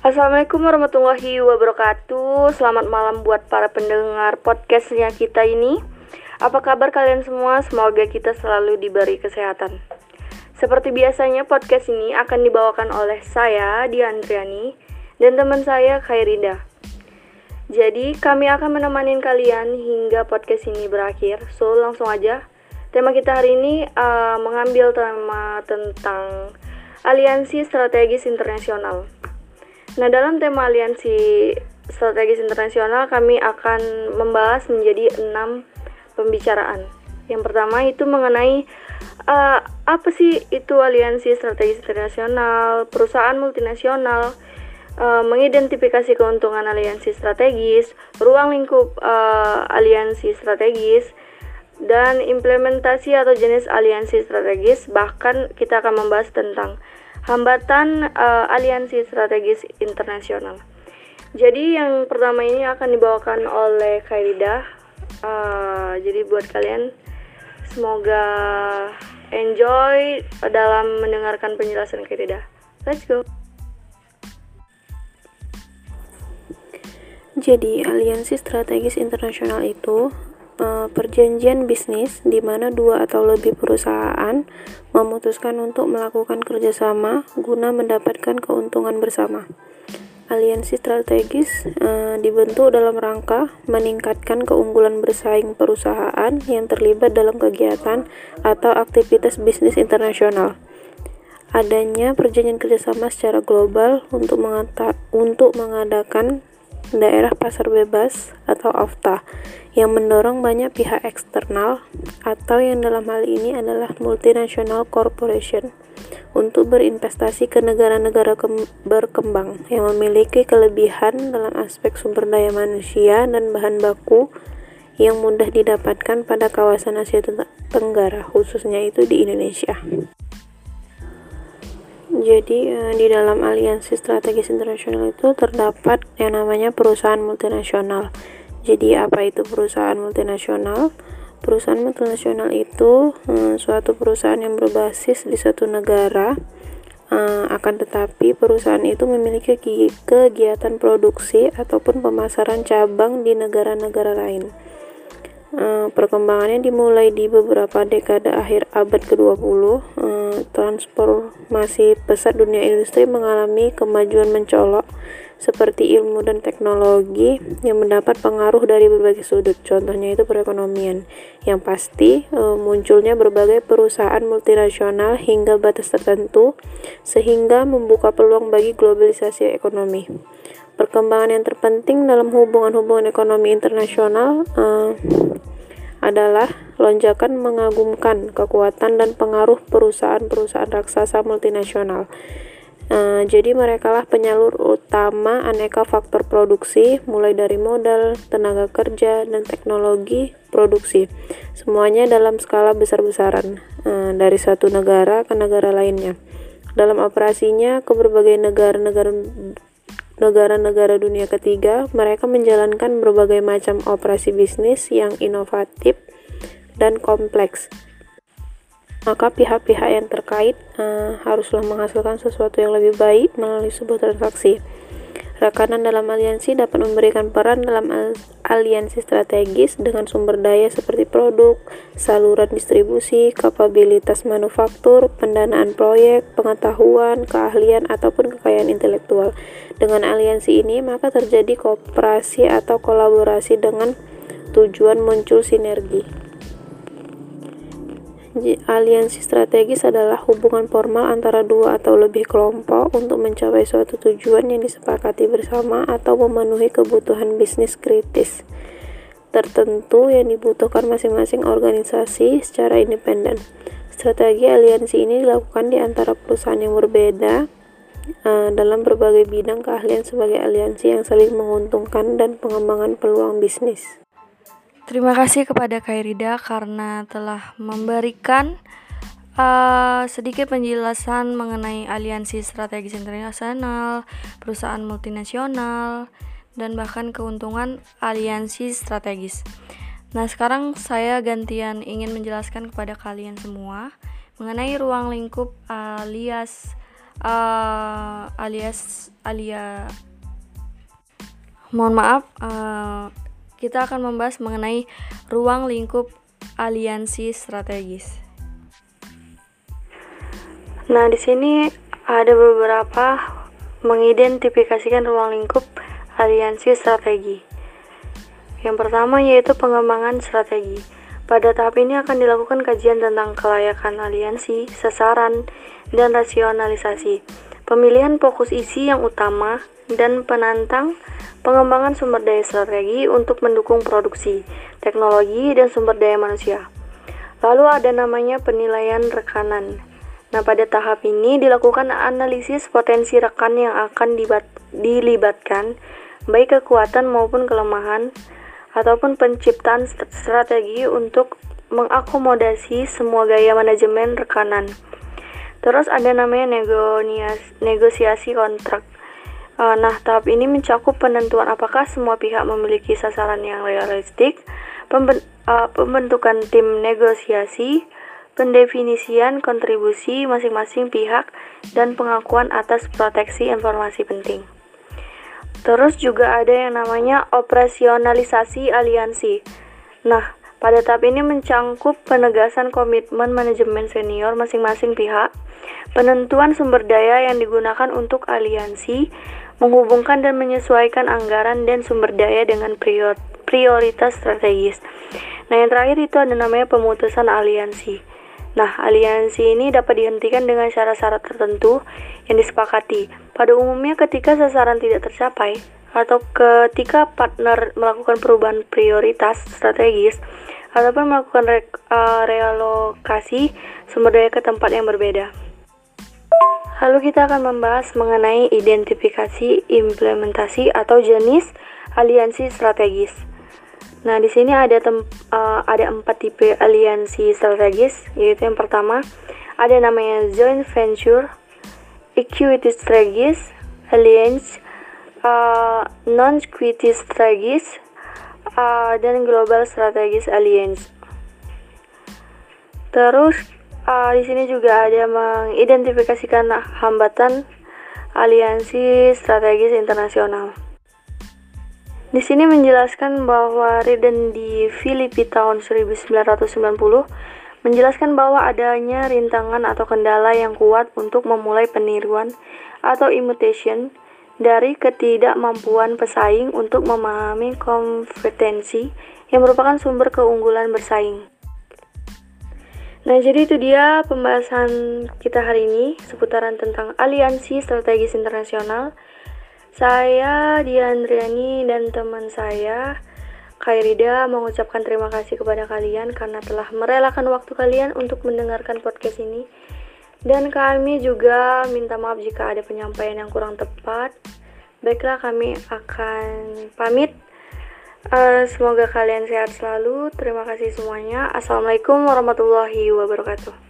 Assalamualaikum warahmatullahi wabarakatuh. Selamat malam buat para pendengar podcastnya kita ini. Apa kabar kalian semua? Semoga kita selalu diberi kesehatan. Seperti biasanya podcast ini akan dibawakan oleh saya, Diandriani Dan teman saya, Khairida. Jadi kami akan menemani kalian hingga podcast ini berakhir. So langsung aja. Tema kita hari ini uh, mengambil tema tentang aliansi strategis internasional. Nah, dalam tema aliansi strategis internasional kami akan membahas menjadi enam pembicaraan. Yang pertama itu mengenai uh, apa sih itu aliansi strategis internasional, perusahaan multinasional, uh, mengidentifikasi keuntungan aliansi strategis, ruang lingkup uh, aliansi strategis, dan implementasi atau jenis aliansi strategis. Bahkan kita akan membahas tentang hambatan uh, aliansi strategis internasional. Jadi yang pertama ini akan dibawakan oleh Khairida. Uh, jadi buat kalian semoga enjoy dalam mendengarkan penjelasan Khairida. Let's go. Jadi, aliansi strategis internasional itu perjanjian bisnis di mana dua atau lebih perusahaan memutuskan untuk melakukan kerjasama guna mendapatkan keuntungan bersama. Aliansi strategis uh, dibentuk dalam rangka meningkatkan keunggulan bersaing perusahaan yang terlibat dalam kegiatan atau aktivitas bisnis internasional. Adanya perjanjian kerjasama secara global untuk, untuk mengadakan daerah pasar bebas atau AFTA yang mendorong banyak pihak eksternal atau yang dalam hal ini adalah multinational corporation untuk berinvestasi ke negara-negara berkembang yang memiliki kelebihan dalam aspek sumber daya manusia dan bahan baku yang mudah didapatkan pada kawasan Asia Tenggara, khususnya itu di Indonesia. Jadi eh, di dalam aliansi strategis internasional itu terdapat yang namanya perusahaan multinasional jadi apa itu perusahaan multinasional? Perusahaan multinasional itu hmm, suatu perusahaan yang berbasis di satu negara uh, akan tetapi perusahaan itu memiliki kegiatan produksi ataupun pemasaran cabang di negara-negara lain. Uh, perkembangannya dimulai di beberapa dekade akhir abad ke-20. Uh, transformasi pesat dunia industri mengalami kemajuan mencolok seperti ilmu dan teknologi yang mendapat pengaruh dari berbagai sudut. Contohnya itu perekonomian. Yang pasti e, munculnya berbagai perusahaan multinasional hingga batas tertentu sehingga membuka peluang bagi globalisasi ekonomi. Perkembangan yang terpenting dalam hubungan-hubungan ekonomi internasional adalah lonjakan mengagumkan kekuatan dan pengaruh perusahaan-perusahaan raksasa multinasional Uh, jadi mereka lah penyalur utama aneka faktor produksi, mulai dari modal, tenaga kerja, dan teknologi produksi. Semuanya dalam skala besar-besaran, uh, dari satu negara ke negara lainnya. Dalam operasinya ke berbagai negara-negara negara-negara dunia ketiga, mereka menjalankan berbagai macam operasi bisnis yang inovatif dan kompleks maka pihak-pihak yang terkait uh, haruslah menghasilkan sesuatu yang lebih baik melalui sebuah transaksi. Rekanan dalam aliansi dapat memberikan peran dalam al aliansi strategis dengan sumber daya seperti produk, saluran distribusi, kapabilitas manufaktur, pendanaan proyek, pengetahuan, keahlian, ataupun kekayaan intelektual. Dengan aliansi ini, maka terjadi kooperasi atau kolaborasi dengan tujuan muncul sinergi. Aliansi strategis adalah hubungan formal antara dua atau lebih kelompok untuk mencapai suatu tujuan yang disepakati bersama atau memenuhi kebutuhan bisnis kritis tertentu yang dibutuhkan masing-masing organisasi secara independen. Strategi aliansi ini dilakukan di antara perusahaan yang berbeda uh, dalam berbagai bidang keahlian sebagai aliansi yang saling menguntungkan dan pengembangan peluang bisnis. Terima kasih kepada Kairida karena telah memberikan uh, sedikit penjelasan mengenai aliansi strategis internasional, perusahaan multinasional, dan bahkan keuntungan aliansi strategis. Nah, sekarang saya gantian ingin menjelaskan kepada kalian semua mengenai ruang lingkup alias uh, alias alia mohon maaf uh, kita akan membahas mengenai ruang lingkup aliansi strategis. Nah, di sini ada beberapa mengidentifikasikan ruang lingkup aliansi strategi. Yang pertama yaitu pengembangan strategi. Pada tahap ini akan dilakukan kajian tentang kelayakan aliansi, sasaran, dan rasionalisasi. Pemilihan fokus isi yang utama dan penantang pengembangan sumber daya strategi untuk mendukung produksi, teknologi, dan sumber daya manusia. Lalu ada namanya penilaian rekanan. Nah, pada tahap ini dilakukan analisis potensi rekan yang akan dilibatkan, baik kekuatan maupun kelemahan, ataupun penciptaan strategi untuk mengakomodasi semua gaya manajemen rekanan. Terus ada namanya negosiasi kontrak. Eh, nah, tahap ini mencakup penentuan apakah semua pihak memiliki sasaran yang realistik, eh, pembentukan tim negosiasi, pendefinisian kontribusi masing-masing pihak, dan pengakuan atas proteksi informasi penting. Terus juga ada yang namanya operasionalisasi aliansi. Nah, pada tahap ini mencangkup penegasan komitmen manajemen senior masing-masing pihak, penentuan sumber daya yang digunakan untuk aliansi, menghubungkan dan menyesuaikan anggaran dan sumber daya dengan prioritas strategis. Nah, yang terakhir itu ada namanya pemutusan aliansi. Nah, aliansi ini dapat dihentikan dengan syarat-syarat tertentu yang disepakati. Pada umumnya ketika sasaran tidak tercapai atau ketika partner melakukan perubahan prioritas strategis ataupun melakukan re uh, realokasi sumber daya ke tempat yang berbeda. Lalu kita akan membahas mengenai identifikasi, implementasi atau jenis aliansi strategis. Nah, di sini ada tem, uh, ada empat tipe aliansi strategis, yaitu yang pertama ada namanya joint venture, equity strategis, alliance, uh, non-equity strategis, uh, dan global strategis alliance. Terus uh, di sini juga ada mengidentifikasikan hambatan aliansi strategis internasional. Di sini menjelaskan bahwa Riden di Filipina tahun 1990 menjelaskan bahwa adanya rintangan atau kendala yang kuat untuk memulai peniruan atau imitation dari ketidakmampuan pesaing untuk memahami kompetensi yang merupakan sumber keunggulan bersaing. Nah, jadi itu dia pembahasan kita hari ini seputaran tentang aliansi strategis internasional. Saya Diandriani dan teman saya Kairida mengucapkan terima kasih kepada kalian karena telah merelakan waktu kalian untuk mendengarkan podcast ini. Dan kami juga minta maaf jika ada penyampaian yang kurang tepat. Baiklah, kami akan pamit. Uh, semoga kalian sehat selalu. Terima kasih semuanya. Assalamualaikum warahmatullahi wabarakatuh.